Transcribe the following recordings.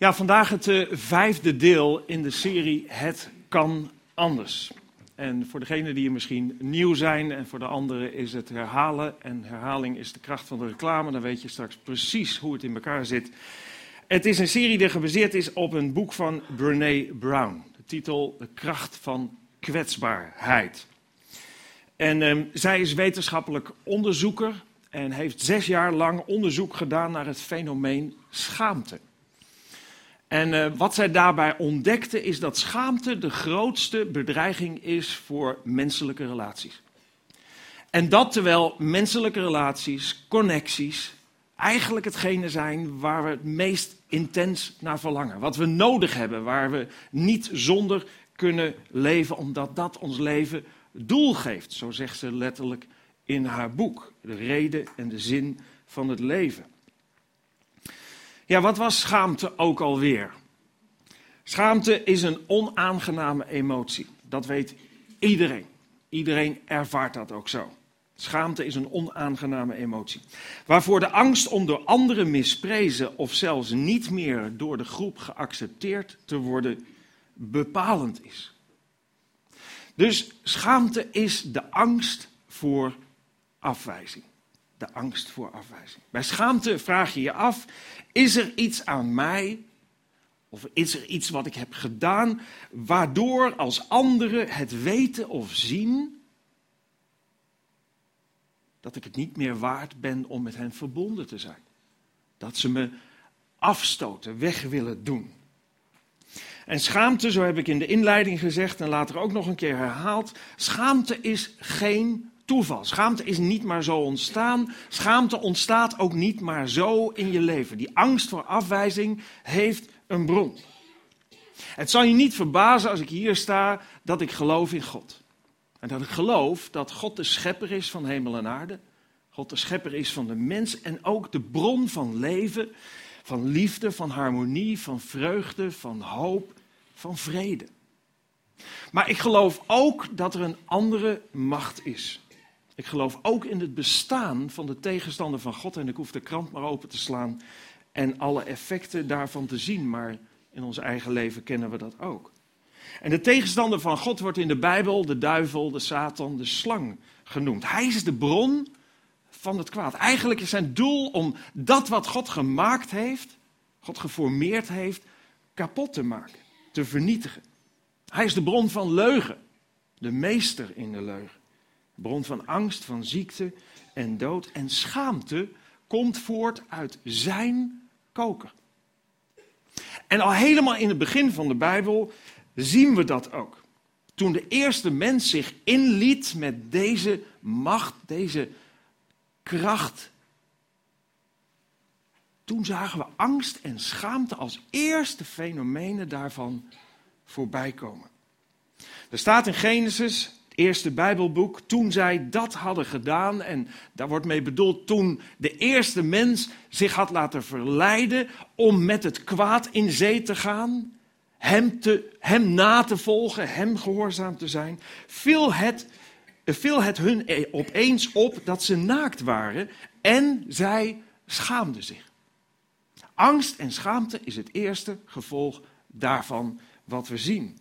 Ja, vandaag het uh, vijfde deel in de serie Het kan anders. En voor degenen die misschien nieuw zijn en voor de anderen is het herhalen. En herhaling is de kracht van de reclame. Dan weet je straks precies hoe het in elkaar zit. Het is een serie die gebaseerd is op een boek van Brene Brown. De titel De kracht van kwetsbaarheid. En um, zij is wetenschappelijk onderzoeker en heeft zes jaar lang onderzoek gedaan naar het fenomeen schaamte. En uh, wat zij daarbij ontdekte is dat schaamte de grootste bedreiging is voor menselijke relaties. En dat terwijl menselijke relaties, connecties, eigenlijk hetgene zijn waar we het meest intens naar verlangen. Wat we nodig hebben, waar we niet zonder kunnen leven, omdat dat ons leven doel geeft. Zo zegt ze letterlijk in haar boek. De reden en de zin van het leven. Ja, wat was schaamte ook alweer? Schaamte is een onaangename emotie. Dat weet iedereen. Iedereen ervaart dat ook zo. Schaamte is een onaangename emotie. Waarvoor de angst om door anderen misprezen of zelfs niet meer door de groep geaccepteerd te worden bepalend is. Dus schaamte is de angst voor afwijzing. De angst voor afwijzing. Bij schaamte vraag je je af: is er iets aan mij of is er iets wat ik heb gedaan waardoor als anderen het weten of zien dat ik het niet meer waard ben om met hen verbonden te zijn? Dat ze me afstoten, weg willen doen. En schaamte, zo heb ik in de inleiding gezegd en later ook nog een keer herhaald, schaamte is geen toeval. Schaamte is niet maar zo ontstaan. Schaamte ontstaat ook niet maar zo in je leven. Die angst voor afwijzing heeft een bron. Het zal je niet verbazen als ik hier sta dat ik geloof in God. En dat ik geloof dat God de schepper is van hemel en aarde. God de schepper is van de mens en ook de bron van leven, van liefde, van harmonie, van vreugde, van hoop, van vrede. Maar ik geloof ook dat er een andere macht is. Ik geloof ook in het bestaan van de tegenstander van God. En ik hoef de krant maar open te slaan en alle effecten daarvan te zien. Maar in ons eigen leven kennen we dat ook. En de tegenstander van God wordt in de Bijbel de duivel, de Satan, de slang genoemd. Hij is de bron van het kwaad. Eigenlijk is zijn doel om dat wat God gemaakt heeft, God geformeerd heeft, kapot te maken, te vernietigen. Hij is de bron van leugen, de meester in de leugen. Bron van angst, van ziekte en dood. En schaamte komt voort uit zijn koker. En al helemaal in het begin van de Bijbel zien we dat ook. Toen de eerste mens zich inliet met deze macht, deze kracht. Toen zagen we angst en schaamte als eerste fenomenen daarvan voorbij komen. Er staat in Genesis eerste Bijbelboek, toen zij dat hadden gedaan, en daar wordt mee bedoeld toen de eerste mens zich had laten verleiden om met het kwaad in zee te gaan, hem, te, hem na te volgen, hem gehoorzaam te zijn, viel het, viel het hun opeens op dat ze naakt waren en zij schaamden zich. Angst en schaamte is het eerste gevolg daarvan wat we zien.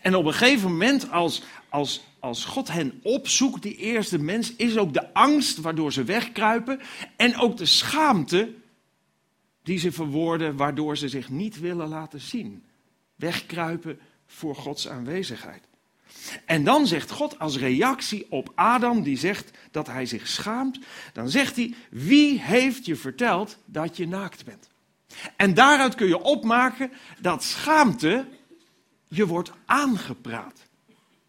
En op een gegeven moment, als, als, als God hen opzoekt, die eerste mens, is ook de angst waardoor ze wegkruipen en ook de schaamte die ze verwoorden, waardoor ze zich niet willen laten zien. Wegkruipen voor Gods aanwezigheid. En dan zegt God als reactie op Adam, die zegt dat hij zich schaamt, dan zegt hij, wie heeft je verteld dat je naakt bent? En daaruit kun je opmaken dat schaamte je wordt aangepraat.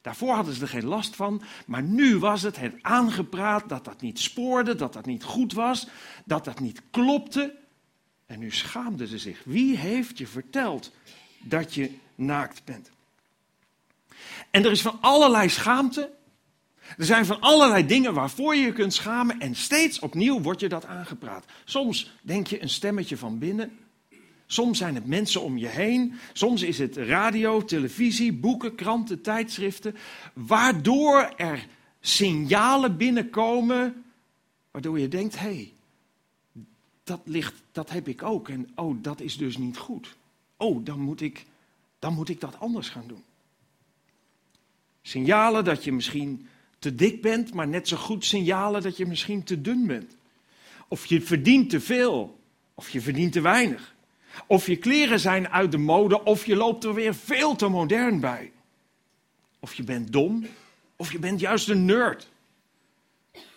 Daarvoor hadden ze er geen last van, maar nu was het het aangepraat dat dat niet spoorde, dat dat niet goed was, dat dat niet klopte. En nu schaamden ze zich. Wie heeft je verteld dat je naakt bent? En er is van allerlei schaamte. Er zijn van allerlei dingen waarvoor je je kunt schamen en steeds opnieuw wordt je dat aangepraat. Soms denk je een stemmetje van binnen, Soms zijn het mensen om je heen, soms is het radio, televisie, boeken, kranten, tijdschriften, waardoor er signalen binnenkomen, waardoor je denkt, hé, hey, dat, ligt, dat heb ik ook en oh, dat is dus niet goed. oh, dan moet ik, dan moet ik dat anders gaan doen. Signalen dat je misschien te dik bent, maar net zo goed signalen dat je misschien te dun bent. Of je verdient te veel, of je verdient te weinig. Of je kleren zijn uit de mode, of je loopt er weer veel te modern bij. Of je bent dom, of je bent juist een nerd.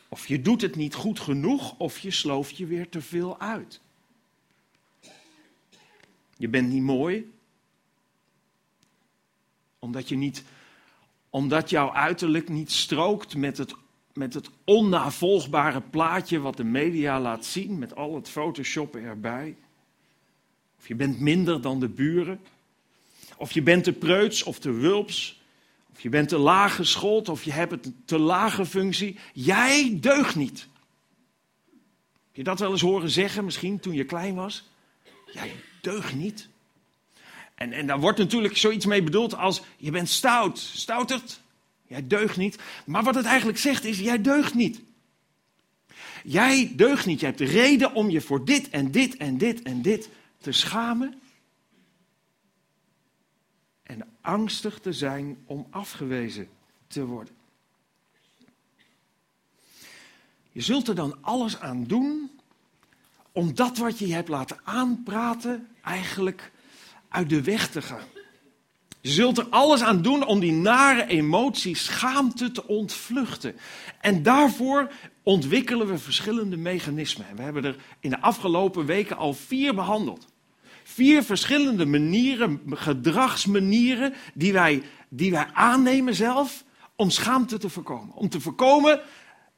Of je doet het niet goed genoeg, of je slooft je weer te veel uit. Je bent niet mooi, omdat je niet omdat jouw uiterlijk niet strookt met het, met het onnavolgbare plaatje wat de media laat zien, met al het photoshoppen erbij. Of je bent minder dan de buren. Of je bent te preuts of te wulps. Of je bent te laag geschoold of je hebt een te lage functie. Jij deugt niet. Heb je dat wel eens horen zeggen, misschien toen je klein was? Jij deugt niet. En, en daar wordt natuurlijk zoiets mee bedoeld als je bent stout, stouterd. Jij deugt niet. Maar wat het eigenlijk zegt is, jij deugt niet. Jij deugt niet. Je hebt de reden om je voor dit en dit en dit en dit te schamen. En angstig te zijn om afgewezen te worden. Je zult er dan alles aan doen om dat wat je hebt laten aanpraten eigenlijk uit de weg te gaan. Je zult er alles aan doen om die nare emotie, schaamte te ontvluchten. En daarvoor ontwikkelen we verschillende mechanismen. we hebben er in de afgelopen weken al vier behandeld. Vier verschillende manieren, gedragsmanieren, die wij, die wij aannemen zelf om schaamte te voorkomen. Om te voorkomen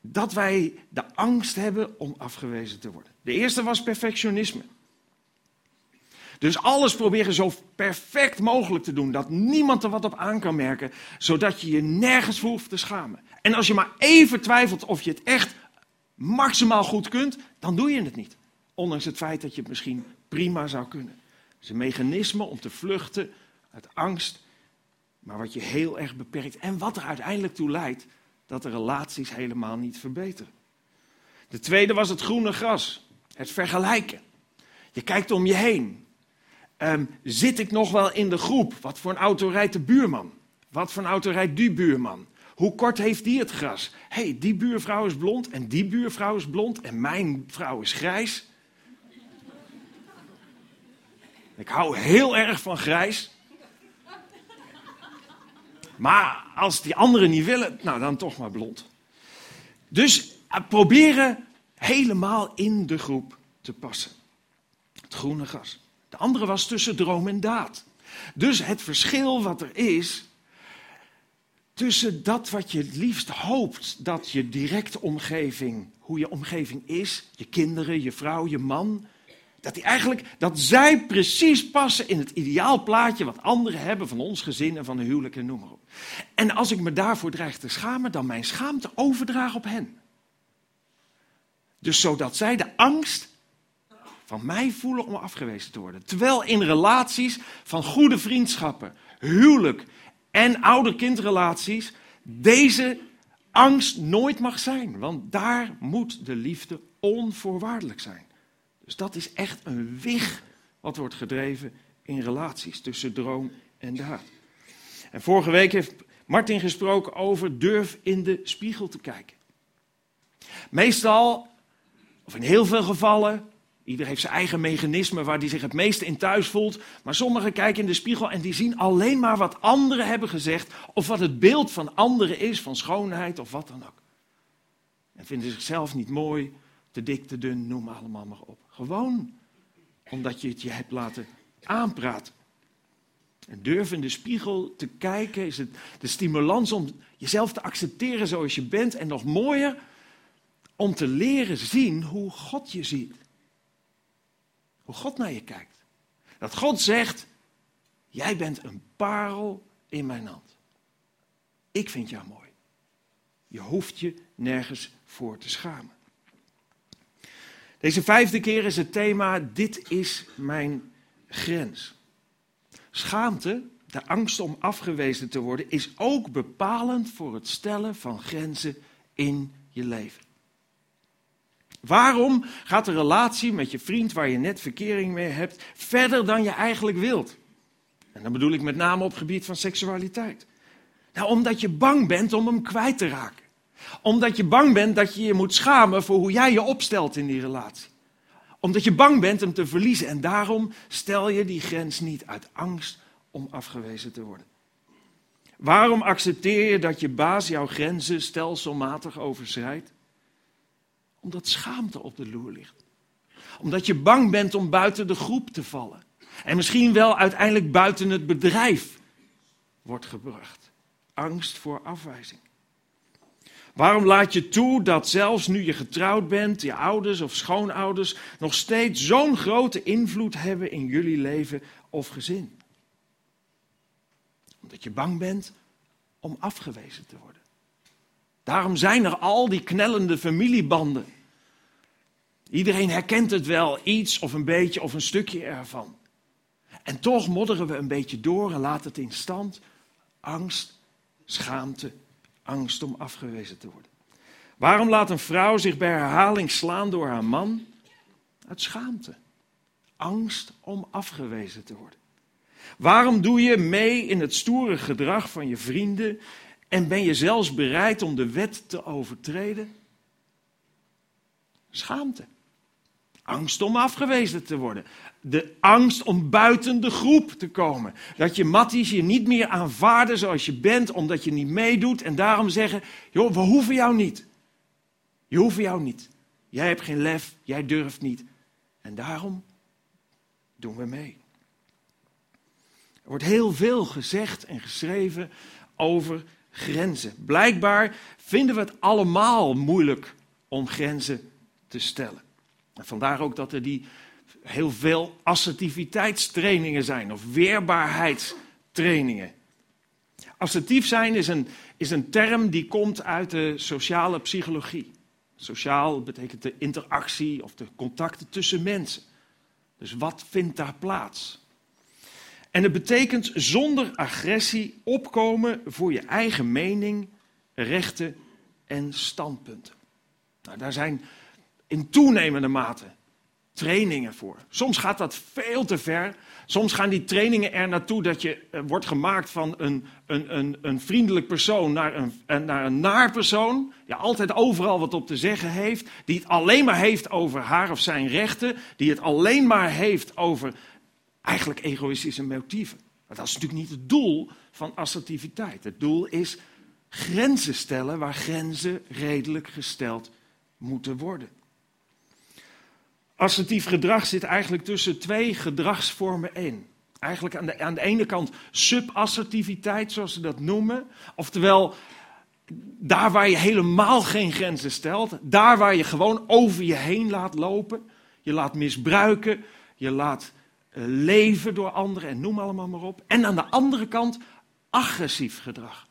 dat wij de angst hebben om afgewezen te worden. De eerste was perfectionisme. Dus alles proberen zo perfect mogelijk te doen, dat niemand er wat op aan kan merken, zodat je je nergens voor hoeft te schamen. En als je maar even twijfelt of je het echt maximaal goed kunt, dan doe je het niet. Ondanks het feit dat je het misschien prima zou kunnen. Het is een mechanisme om te vluchten uit angst, maar wat je heel erg beperkt. En wat er uiteindelijk toe leidt dat de relaties helemaal niet verbeteren. De tweede was het groene gras, het vergelijken. Je kijkt om je heen. Um, zit ik nog wel in de groep? Wat voor een auto rijdt de buurman? Wat voor een auto rijdt die buurman? Hoe kort heeft die het gras? Hey, die buurvrouw is blond en die buurvrouw is blond en mijn vrouw is grijs. Ik hou heel erg van grijs. Maar als die anderen niet willen, nou dan toch maar blond. Dus uh, proberen helemaal in de groep te passen. Het groene gras. De andere was tussen droom en daad. Dus het verschil wat er is tussen dat wat je het liefst hoopt dat je directe omgeving, hoe je omgeving is, je kinderen, je vrouw, je man, dat die eigenlijk, dat zij precies passen in het ideaalplaatje wat anderen hebben van ons gezin en van de huwelijk en noem maar op. En als ik me daarvoor dreig te schamen, dan mijn schaamte overdraag op hen. Dus zodat zij de angst van mij voelen om afgewezen te worden. Terwijl in relaties van goede vriendschappen, huwelijk en ouder-kindrelaties deze angst nooit mag zijn. Want daar moet de liefde onvoorwaardelijk zijn. Dus dat is echt een wig wat wordt gedreven in relaties tussen droom en daad. En vorige week heeft Martin gesproken over durf in de spiegel te kijken. Meestal, of in heel veel gevallen, Ieder heeft zijn eigen mechanisme waar hij zich het meeste in thuis voelt. Maar sommigen kijken in de spiegel en die zien alleen maar wat anderen hebben gezegd. Of wat het beeld van anderen is, van schoonheid of wat dan ook. En vinden zichzelf niet mooi, te dik, te dun, noem allemaal maar op. Gewoon omdat je het je hebt laten aanpraten. En durf in de spiegel te kijken is het de stimulans om jezelf te accepteren zoals je bent. En nog mooier, om te leren zien hoe God je ziet. Hoe God naar je kijkt. Dat God zegt, jij bent een parel in mijn hand. Ik vind jou mooi. Je hoeft je nergens voor te schamen. Deze vijfde keer is het thema, dit is mijn grens. Schaamte, de angst om afgewezen te worden, is ook bepalend voor het stellen van grenzen in je leven. Waarom gaat de relatie met je vriend waar je net verkering mee hebt verder dan je eigenlijk wilt? En dan bedoel ik met name op het gebied van seksualiteit. Nou, omdat je bang bent om hem kwijt te raken. Omdat je bang bent dat je je moet schamen voor hoe jij je opstelt in die relatie. Omdat je bang bent hem te verliezen en daarom stel je die grens niet uit angst om afgewezen te worden. Waarom accepteer je dat je baas jouw grenzen stelselmatig overschrijdt? Omdat schaamte op de loer ligt. Omdat je bang bent om buiten de groep te vallen. En misschien wel uiteindelijk buiten het bedrijf wordt gebracht. Angst voor afwijzing. Waarom laat je toe dat zelfs nu je getrouwd bent, je ouders of schoonouders nog steeds zo'n grote invloed hebben in jullie leven of gezin? Omdat je bang bent om afgewezen te worden. Daarom zijn er al die knellende familiebanden. Iedereen herkent het wel, iets of een beetje of een stukje ervan. En toch modderen we een beetje door en laten het in stand. Angst, schaamte, angst om afgewezen te worden. Waarom laat een vrouw zich bij herhaling slaan door haar man? Uit schaamte. Angst om afgewezen te worden. Waarom doe je mee in het stoere gedrag van je vrienden en ben je zelfs bereid om de wet te overtreden? Schaamte. Angst om afgewezen te worden. De angst om buiten de groep te komen. Dat je matties je niet meer aanvaarden zoals je bent, omdat je niet meedoet. En daarom zeggen: joh, we hoeven jou niet. Je hoeft jou niet. Jij hebt geen lef, jij durft niet. En daarom doen we mee. Er wordt heel veel gezegd en geschreven over grenzen. Blijkbaar vinden we het allemaal moeilijk om grenzen te stellen. En vandaar ook dat er die heel veel assertiviteitstrainingen zijn of weerbaarheidstrainingen. Assertief zijn is een, is een term die komt uit de sociale psychologie. Sociaal betekent de interactie of de contacten tussen mensen. Dus wat vindt daar plaats? En het betekent zonder agressie opkomen voor je eigen mening, rechten en standpunten. Nou, daar zijn in toenemende mate trainingen voor. Soms gaat dat veel te ver. Soms gaan die trainingen er naartoe dat je eh, wordt gemaakt van een, een, een, een vriendelijk persoon naar een, naar een naar persoon. Die altijd overal wat op te zeggen heeft. Die het alleen maar heeft over haar of zijn rechten. Die het alleen maar heeft over eigenlijk egoïstische motieven. Maar dat is natuurlijk niet het doel van assertiviteit. Het doel is grenzen stellen waar grenzen redelijk gesteld moeten worden. Assertief gedrag zit eigenlijk tussen twee gedragsvormen in. Eigenlijk aan de, aan de ene kant subassertiviteit, zoals ze dat noemen. Oftewel, daar waar je helemaal geen grenzen stelt. Daar waar je gewoon over je heen laat lopen. Je laat misbruiken. Je laat leven door anderen en noem allemaal maar op. En aan de andere kant agressief gedrag.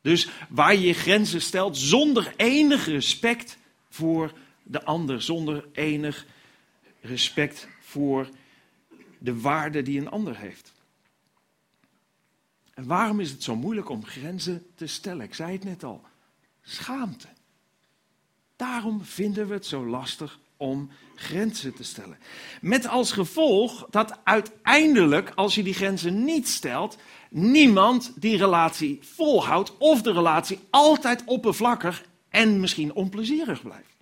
Dus waar je je grenzen stelt zonder enig respect voor de ander, zonder enig respect voor de waarde die een ander heeft. En waarom is het zo moeilijk om grenzen te stellen? Ik zei het net al. Schaamte. Daarom vinden we het zo lastig om grenzen te stellen. Met als gevolg dat uiteindelijk, als je die grenzen niet stelt, niemand die relatie volhoudt of de relatie altijd oppervlakkig en misschien onplezierig blijft.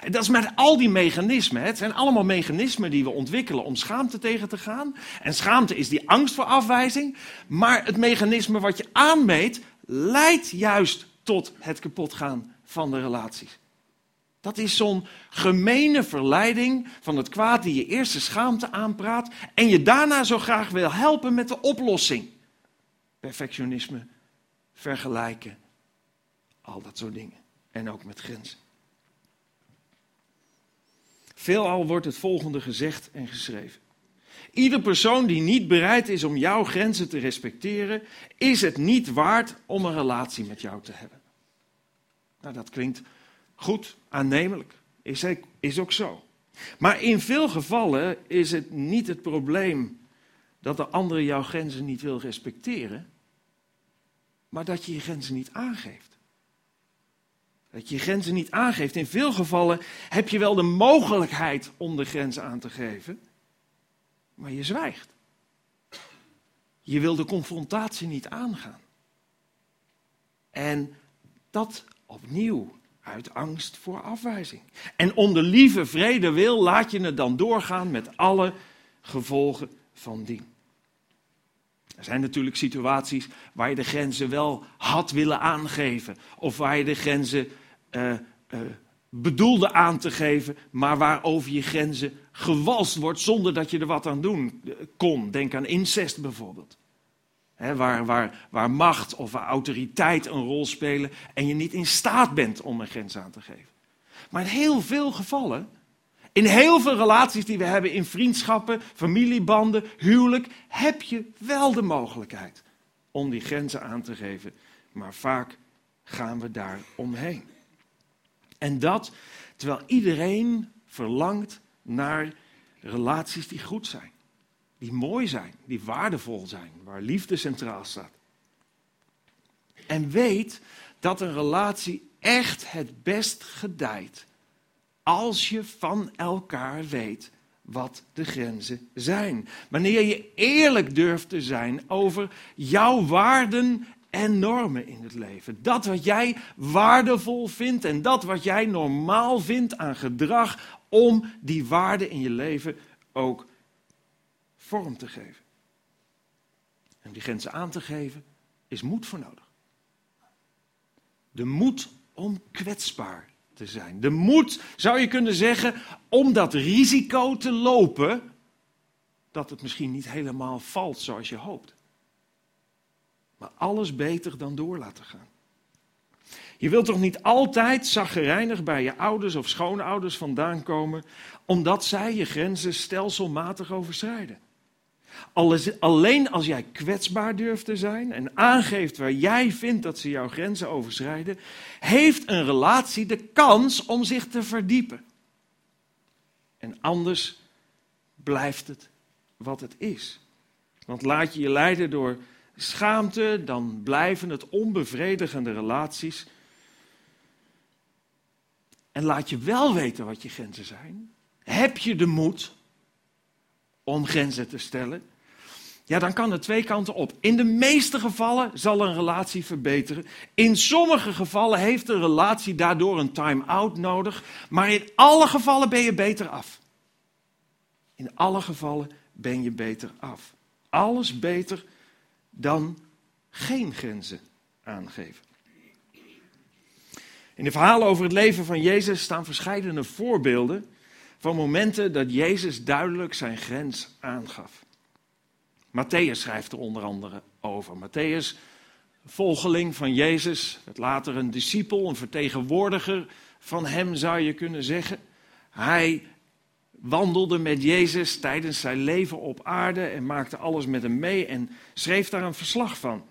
En dat is met al die mechanismen. Het zijn allemaal mechanismen die we ontwikkelen om schaamte tegen te gaan. En schaamte is die angst voor afwijzing. Maar het mechanisme wat je aanmeet, leidt juist tot het kapotgaan van de relaties. Dat is zo'n gemene verleiding van het kwaad die je eerst de schaamte aanpraat en je daarna zo graag wil helpen met de oplossing. Perfectionisme, vergelijken, al dat soort dingen. En ook met grenzen. Veelal wordt het volgende gezegd en geschreven. Ieder persoon die niet bereid is om jouw grenzen te respecteren, is het niet waard om een relatie met jou te hebben. Nou, dat klinkt goed, aannemelijk. Is, is ook zo. Maar in veel gevallen is het niet het probleem dat de andere jouw grenzen niet wil respecteren, maar dat je je grenzen niet aangeeft. Dat je je grenzen niet aangeeft. In veel gevallen heb je wel de mogelijkheid om de grens aan te geven, maar je zwijgt. Je wil de confrontatie niet aangaan. En dat opnieuw uit angst voor afwijzing. En om de lieve vrede wil, laat je het dan doorgaan met alle gevolgen van dien. Er zijn natuurlijk situaties waar je de grenzen wel had willen aangeven. Of waar je de grenzen uh, uh, bedoelde aan te geven, maar waar over je grenzen gewalst wordt zonder dat je er wat aan doen kon. Denk aan incest bijvoorbeeld. Waar, waar, waar macht of autoriteit een rol spelen en je niet in staat bent om een grens aan te geven. Maar in heel veel gevallen in heel veel relaties die we hebben, in vriendschappen, familiebanden, huwelijk, heb je wel de mogelijkheid om die grenzen aan te geven. Maar vaak gaan we daar omheen. En dat terwijl iedereen verlangt naar relaties die goed zijn, die mooi zijn, die waardevol zijn, waar liefde centraal staat. En weet dat een relatie echt het best gedijt als je van elkaar weet wat de grenzen zijn. Wanneer je eerlijk durft te zijn over jouw waarden en normen in het leven. Dat wat jij waardevol vindt en dat wat jij normaal vindt aan gedrag om die waarden in je leven ook vorm te geven. En die grenzen aan te geven is moed voor nodig. De moed om kwetsbaar te zijn. De moed, zou je kunnen zeggen, om dat risico te lopen dat het misschien niet helemaal valt zoals je hoopt. Maar alles beter dan door laten gaan. Je wilt toch niet altijd zaggerijnig bij je ouders of schoonouders vandaan komen, omdat zij je grenzen stelselmatig overschrijden. Alleen als jij kwetsbaar durft te zijn en aangeeft waar jij vindt dat ze jouw grenzen overschrijden, heeft een relatie de kans om zich te verdiepen. En anders blijft het wat het is. Want laat je je leiden door schaamte, dan blijven het onbevredigende relaties. En laat je wel weten wat je grenzen zijn. Heb je de moed om grenzen te stellen, ja, dan kan het twee kanten op. In de meeste gevallen zal een relatie verbeteren. In sommige gevallen heeft een relatie daardoor een time-out nodig. Maar in alle gevallen ben je beter af. In alle gevallen ben je beter af. Alles beter dan geen grenzen aangeven. In de verhalen over het leven van Jezus staan verschillende voorbeelden van momenten dat Jezus duidelijk zijn grens aangaf. Matthäus schrijft er onder andere over. Matthäus, volgeling van Jezus, werd later een discipel, een vertegenwoordiger van hem zou je kunnen zeggen. Hij wandelde met Jezus tijdens zijn leven op aarde en maakte alles met hem mee en schreef daar een verslag van.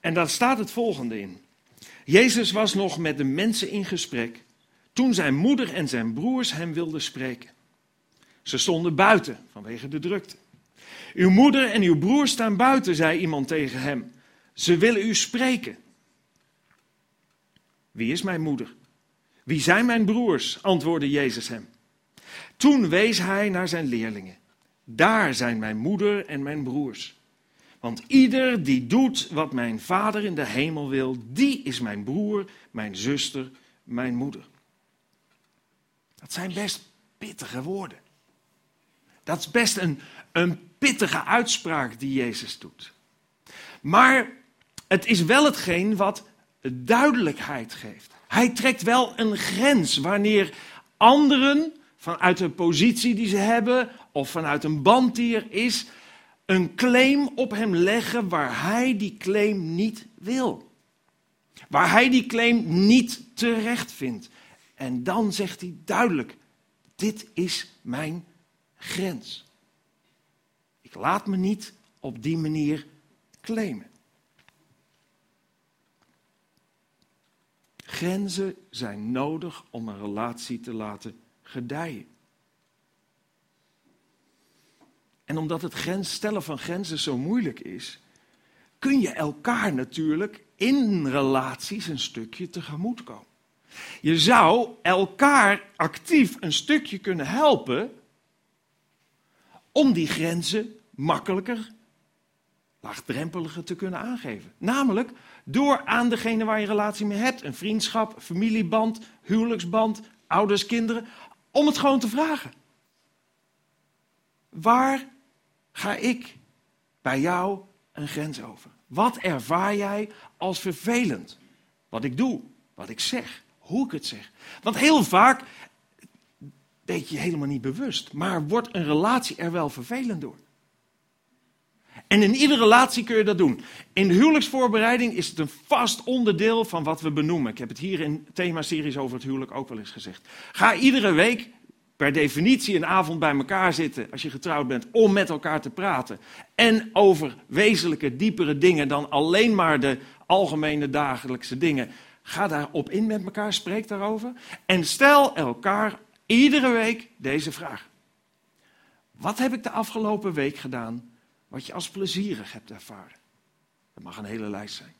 En daar staat het volgende in. Jezus was nog met de mensen in gesprek toen zijn moeder en zijn broers hem wilden spreken. Ze stonden buiten vanwege de drukte. Uw moeder en uw broer staan buiten, zei iemand tegen hem. Ze willen u spreken. Wie is mijn moeder? Wie zijn mijn broers? antwoordde Jezus hem. Toen wees hij naar zijn leerlingen. Daar zijn mijn moeder en mijn broers. Want ieder die doet wat mijn vader in de hemel wil, die is mijn broer, mijn zuster, mijn moeder. Dat zijn best pittige woorden. Dat is best een, een pittige uitspraak die Jezus doet. Maar het is wel hetgeen wat duidelijkheid geeft. Hij trekt wel een grens wanneer anderen vanuit een positie die ze hebben of vanuit een band die er is, een claim op hem leggen waar hij die claim niet wil. Waar hij die claim niet terecht vindt. En dan zegt hij duidelijk: dit is mijn grens. Laat me niet op die manier claimen. Grenzen zijn nodig om een relatie te laten gedijen. En omdat het grens stellen van grenzen zo moeilijk is, kun je elkaar natuurlijk in relaties een stukje tegemoet komen. Je zou elkaar actief een stukje kunnen helpen om die grenzen makkelijker, laagdrempeliger te kunnen aangeven. Namelijk door aan degene waar je relatie mee hebt, een vriendschap, familieband, huwelijksband, ouders, kinderen, om het gewoon te vragen. Waar ga ik bij jou een grens over? Wat ervaar jij als vervelend? Wat ik doe, wat ik zeg, hoe ik het zeg. Want heel vaak weet je helemaal niet bewust, maar wordt een relatie er wel vervelend door. En in iedere relatie kun je dat doen. In de huwelijksvoorbereiding is het een vast onderdeel van wat we benoemen. Ik heb het hier in themaseries over het huwelijk ook wel eens gezegd. Ga iedere week per definitie een avond bij elkaar zitten als je getrouwd bent om met elkaar te praten. En over wezenlijke, diepere dingen dan alleen maar de algemene dagelijkse dingen. Ga daarop in met elkaar, spreek daarover. En stel elkaar iedere week deze vraag. Wat heb ik de afgelopen week gedaan wat je als plezierig hebt ervaren? Dat mag een hele lijst zijn.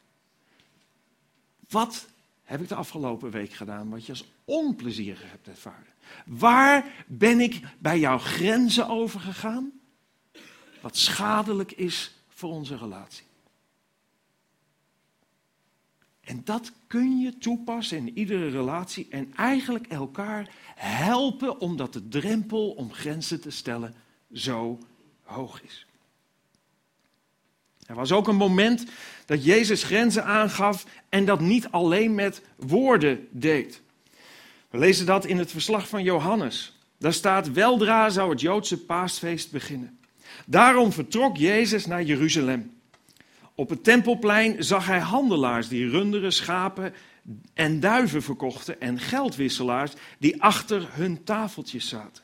Wat heb ik de afgelopen week gedaan wat je als onplezierig hebt ervaren? Waar ben ik bij jouw grenzen overgegaan? Wat schadelijk is voor onze relatie. En dat kun je toepassen in iedere relatie en eigenlijk elkaar helpen omdat de drempel om grenzen te stellen zo hoog is. Er was ook een moment dat Jezus grenzen aangaf en dat niet alleen met woorden deed. We lezen dat in het verslag van Johannes. Daar staat: Weldra zou het Joodse paasfeest beginnen. Daarom vertrok Jezus naar Jeruzalem. Op het tempelplein zag hij handelaars die runderen, schapen en duiven verkochten en geldwisselaars die achter hun tafeltjes zaten.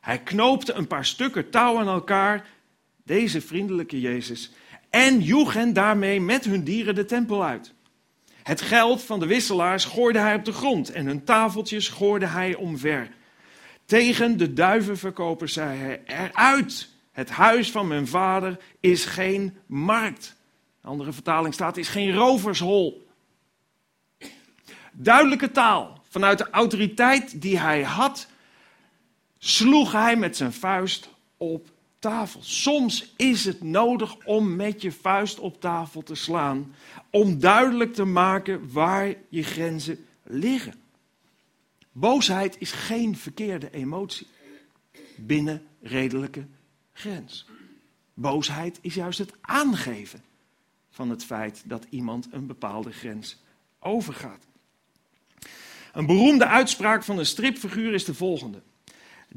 Hij knoopte een paar stukken touw aan elkaar, deze vriendelijke Jezus, en joeg hen daarmee met hun dieren de tempel uit. Het geld van de wisselaars gooide hij op de grond en hun tafeltjes gooide hij omver. Tegen de duivenverkopers zei hij: Eruit! Het huis van mijn vader is geen markt. Andere vertaling staat: is geen rovershol. Duidelijke taal. Vanuit de autoriteit die hij had, sloeg hij met zijn vuist op tafel. Soms is het nodig om met je vuist op tafel te slaan, om duidelijk te maken waar je grenzen liggen. Boosheid is geen verkeerde emotie binnen redelijke grens. Boosheid is juist het aangeven van het feit dat iemand een bepaalde grens overgaat. Een beroemde uitspraak van een stripfiguur is de volgende: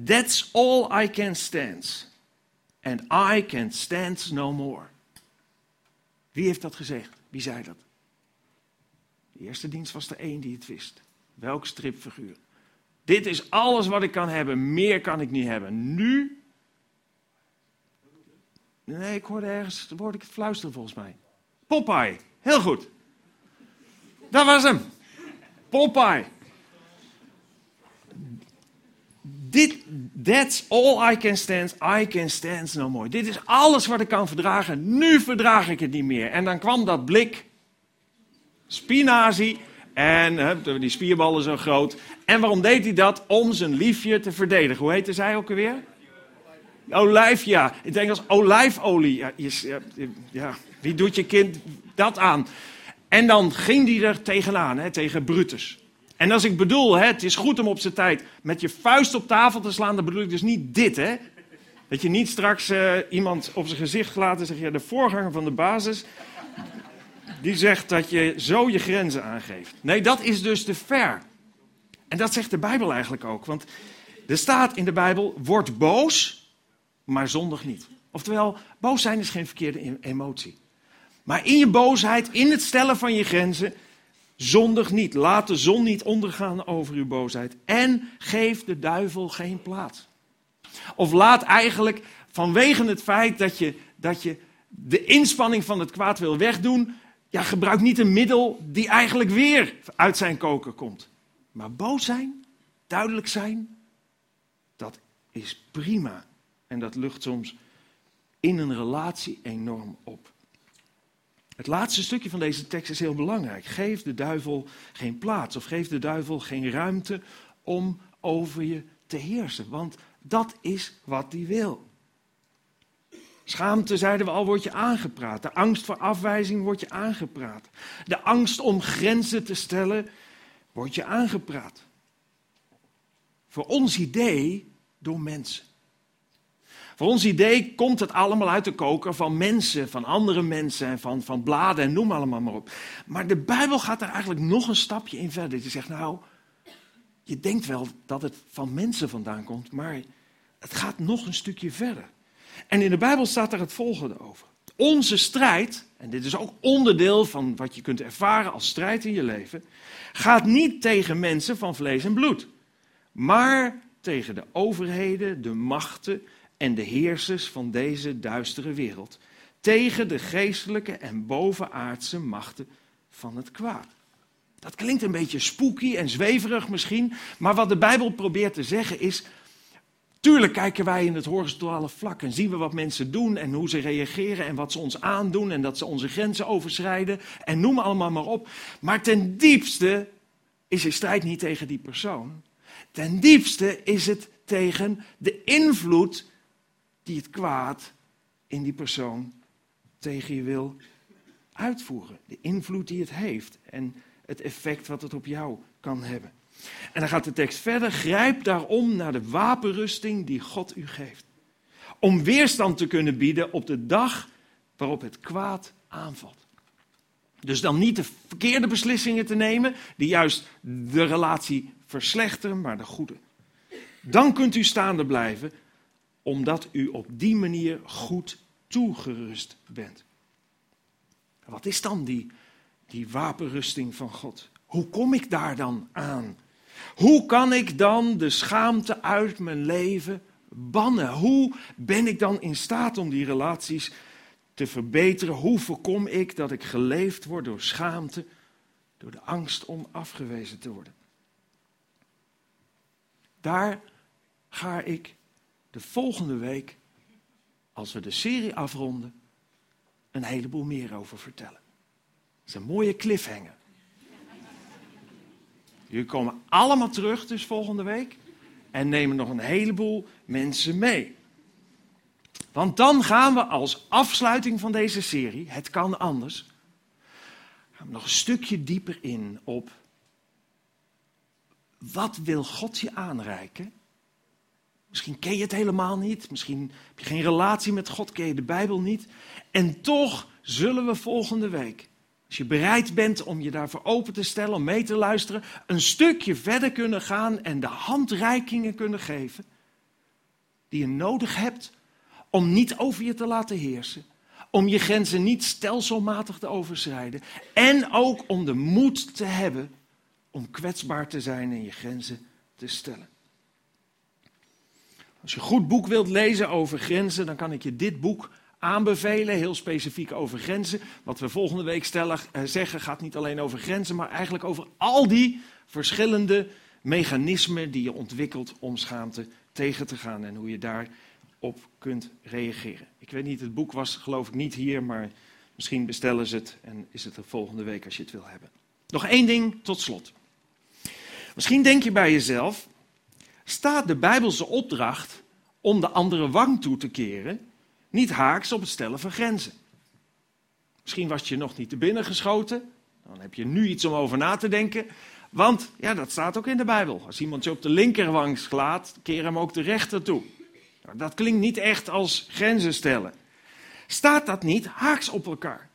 That's all I can stand and I can stand no more. Wie heeft dat gezegd? Wie zei dat? De eerste dienst was er één die het wist. Welk stripfiguur? Dit is alles wat ik kan hebben, meer kan ik niet hebben. Nu? Nee, ik hoorde ergens, hoorde ik het fluisteren volgens mij. Popeye, heel goed. Dat was hem. Popeye. Dit, that's all I can stand. I can stand no more. Dit is alles wat ik kan verdragen. Nu verdraag ik het niet meer. En dan kwam dat blik spinazie. En die spierballen zo groot. En waarom deed hij dat? Om zijn liefje te verdedigen. Hoe heette zij ook alweer? Olijf, ja. Ik denk als olijfolie. Ja, ja, wie doet je kind dat aan? En dan ging hij er tegenaan, hè, tegen Brutus. En als ik bedoel, hè, het is goed om op zijn tijd met je vuist op tafel te slaan, dan bedoel ik dus niet dit, hè. Dat je niet straks uh, iemand op zijn gezicht laat en zeg je, de voorganger van de basis, die zegt dat je zo je grenzen aangeeft. Nee, dat is dus te ver. En dat zegt de Bijbel eigenlijk ook. Want er staat in de Bijbel, word boos, maar zondig niet. Oftewel, boos zijn is geen verkeerde emotie. Maar in je boosheid, in het stellen van je grenzen, zondig niet. Laat de zon niet ondergaan over uw boosheid. En geef de duivel geen plaats. Of laat eigenlijk vanwege het feit dat je, dat je de inspanning van het kwaad wil wegdoen, ja, gebruik niet een middel die eigenlijk weer uit zijn koker komt. Maar boos zijn, duidelijk zijn, dat is prima. En dat lucht soms in een relatie enorm op. Het laatste stukje van deze tekst is heel belangrijk. Geef de duivel geen plaats of geef de duivel geen ruimte om over je te heersen. Want dat is wat hij wil. Schaamte, zeiden we al, wordt je aangepraat. De angst voor afwijzing wordt je aangepraat. De angst om grenzen te stellen wordt je aangepraat. Voor ons idee door mensen. Voor ons idee komt het allemaal uit de koker van mensen, van andere mensen en van, van bladen en noem allemaal maar op. Maar de Bijbel gaat er eigenlijk nog een stapje in verder. Die zegt, nou, je denkt wel dat het van mensen vandaan komt, maar het gaat nog een stukje verder. En in de Bijbel staat er het volgende over. Onze strijd, en dit is ook onderdeel van wat je kunt ervaren als strijd in je leven, gaat niet tegen mensen van vlees en bloed, maar tegen de overheden, de machten en de heersers van deze duistere wereld. Tegen de geestelijke en bovenaardse machten van het kwaad. Dat klinkt een beetje spooky en zweverig misschien, maar wat de Bijbel probeert te zeggen is, Tuurlijk kijken wij in het horizontale vlak en zien we wat mensen doen en hoe ze reageren en wat ze ons aandoen en dat ze onze grenzen overschrijden en noem allemaal maar op. Maar ten diepste is je strijd niet tegen die persoon. Ten diepste is het tegen de invloed die het kwaad in die persoon tegen je wil uitvoeren. De invloed die het heeft en het effect wat het op jou kan hebben. En dan gaat de tekst verder. Grijp daarom naar de wapenrusting die God u geeft. Om weerstand te kunnen bieden op de dag waarop het kwaad aanvalt. Dus dan niet de verkeerde beslissingen te nemen, die juist de relatie verslechteren, maar de goede. Dan kunt u staande blijven, omdat u op die manier goed toegerust bent. Wat is dan die, die wapenrusting van God? Hoe kom ik daar dan aan? Hoe kan ik dan de schaamte uit mijn leven bannen? Hoe ben ik dan in staat om die relaties te verbeteren? Hoe voorkom ik dat ik geleefd word door schaamte, door de angst om afgewezen te worden? Daar ga ik de volgende week, als we de serie afronden, een heleboel meer over vertellen. Dat is een mooie cliffhanger. Jullie komen allemaal terug dus volgende week en nemen nog een heleboel mensen mee. Want dan gaan we als afsluiting van deze serie, het kan anders, gaan we nog een stukje dieper in op wat wil God je aanreiken? Misschien ken je het helemaal niet, misschien heb je geen relatie met God, ken je de Bijbel niet. En toch zullen we volgende week als je bereid bent om je daarvoor open te stellen, om mee te luisteren, een stukje verder kunnen gaan en de handreikingen kunnen geven die je nodig hebt om niet over je te laten heersen, om je grenzen niet stelselmatig te overschrijden en ook om de moed te hebben om kwetsbaar te zijn en je grenzen te stellen. Als je een goed boek wilt lezen over grenzen, dan kan ik je dit boek aanbevelen, heel specifiek over grenzen. Wat we volgende week eh, zeggen gaat niet alleen over grenzen, maar eigenlijk over al die verschillende mechanismen die je ontwikkelt om schaamte tegen te gaan en hoe je daarop kunt reageren. Ik weet niet, het boek was geloof ik niet hier, maar misschien bestellen ze het en is het er volgende week als je het wil hebben. Nog één ding tot slot. Misschien denk je bij jezelf, staat de Bijbelse opdracht om de andere wang toe te keren niet haaks op het stellen van grenzen. Misschien was je nog niet te binnen geschoten. Dan heb je nu iets om over na te denken. Want ja, dat staat ook in de Bijbel. Als iemand je op de linkerwang slaat, keer hem ook de rechter toe. Nou, dat klinkt niet echt als grenzen stellen. Staat dat niet haaks op elkaar?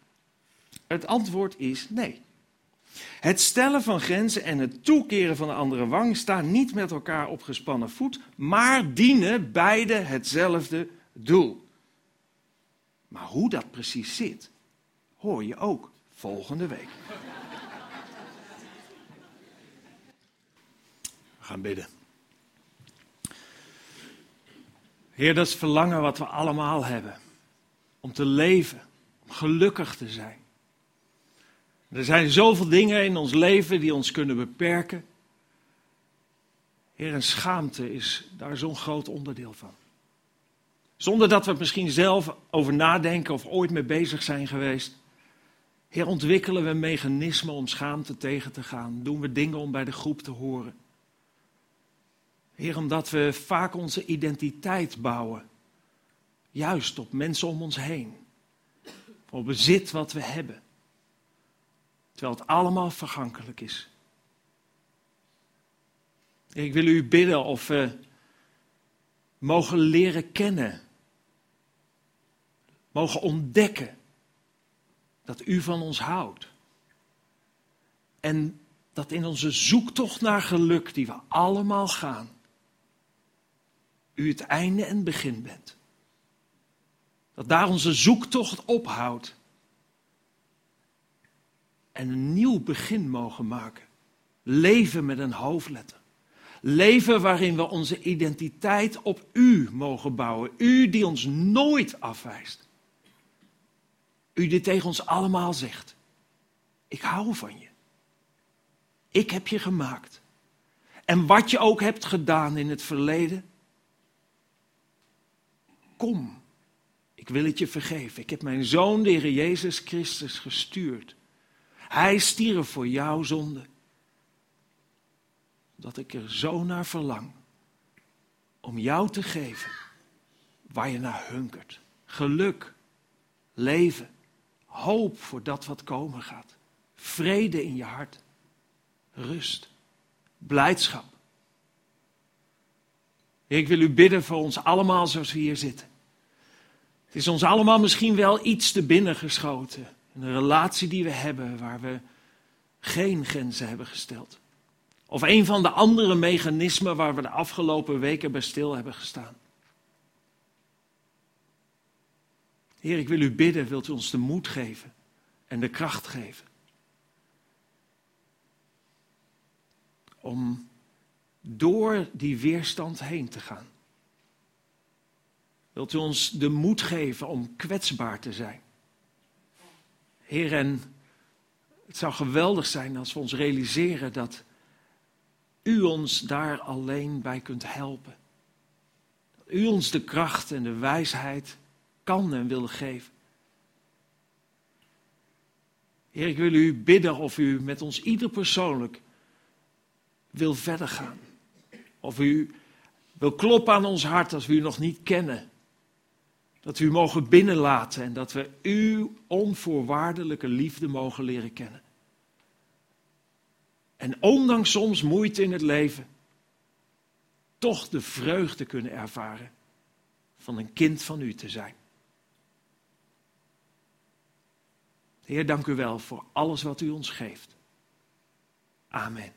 Het antwoord is nee. Het stellen van grenzen en het toekeren van de andere wang staan niet met elkaar op gespannen voet, maar dienen beide hetzelfde doel. Maar hoe dat precies zit, hoor je ook volgende week. We gaan bidden. Heer, dat is verlangen wat we allemaal hebben. Om te leven, om gelukkig te zijn. Er zijn zoveel dingen in ons leven die ons kunnen beperken. Heer, en schaamte is daar zo'n groot onderdeel van. Zonder dat we het misschien zelf over nadenken of ooit mee bezig zijn geweest. Heer, ontwikkelen we mechanismen om schaamte tegen te gaan? Doen we dingen om bij de groep te horen? Heer, omdat we vaak onze identiteit bouwen, juist op mensen om ons heen, op bezit wat we hebben, terwijl het allemaal vergankelijk is. Ik wil u bidden of we mogen leren kennen, mogen ontdekken dat u van ons houdt. En dat in onze zoektocht naar geluk, die we allemaal gaan, u het einde en begin bent. Dat daar onze zoektocht ophoudt. En een nieuw begin mogen maken. Leven met een hoofdletter. Leven waarin we onze identiteit op U mogen bouwen. U die ons nooit afwijst. U die tegen ons allemaal zegt: Ik hou van je. Ik heb je gemaakt. En wat je ook hebt gedaan in het verleden, kom. Ik wil het je vergeven. Ik heb mijn zoon, de Heer Jezus Christus, gestuurd. Hij stierf voor jouw zonde. Dat ik er zo naar verlang om jou te geven waar je naar hunkert. Geluk, leven, hoop voor dat wat komen gaat. Vrede in je hart, rust, blijdschap. Ik wil u bidden voor ons allemaal zoals we hier zitten. Het is ons allemaal misschien wel iets te binnen geschoten. Een relatie die we hebben waar we geen grenzen hebben gesteld. Of een van de andere mechanismen waar we de afgelopen weken bij stil hebben gestaan. Heer, ik wil u bidden, wilt u ons de moed geven en de kracht geven. Om door die weerstand heen te gaan. Wilt u ons de moed geven om kwetsbaar te zijn? Heer, en het zou geweldig zijn als we ons realiseren dat u ons daar alleen bij kunt helpen. Dat u ons de kracht en de wijsheid kan en wil geven. Heer, ik wil u bidden of u met ons ieder persoonlijk wil verder gaan. Of u wil kloppen aan ons hart als we u nog niet kennen. Dat we u mogen binnenlaten en dat we uw onvoorwaardelijke liefde mogen leren kennen. En ondanks soms moeite in het leven, toch de vreugde kunnen ervaren van een kind van u te zijn. Heer, dank u wel voor alles wat u ons geeft. Amen.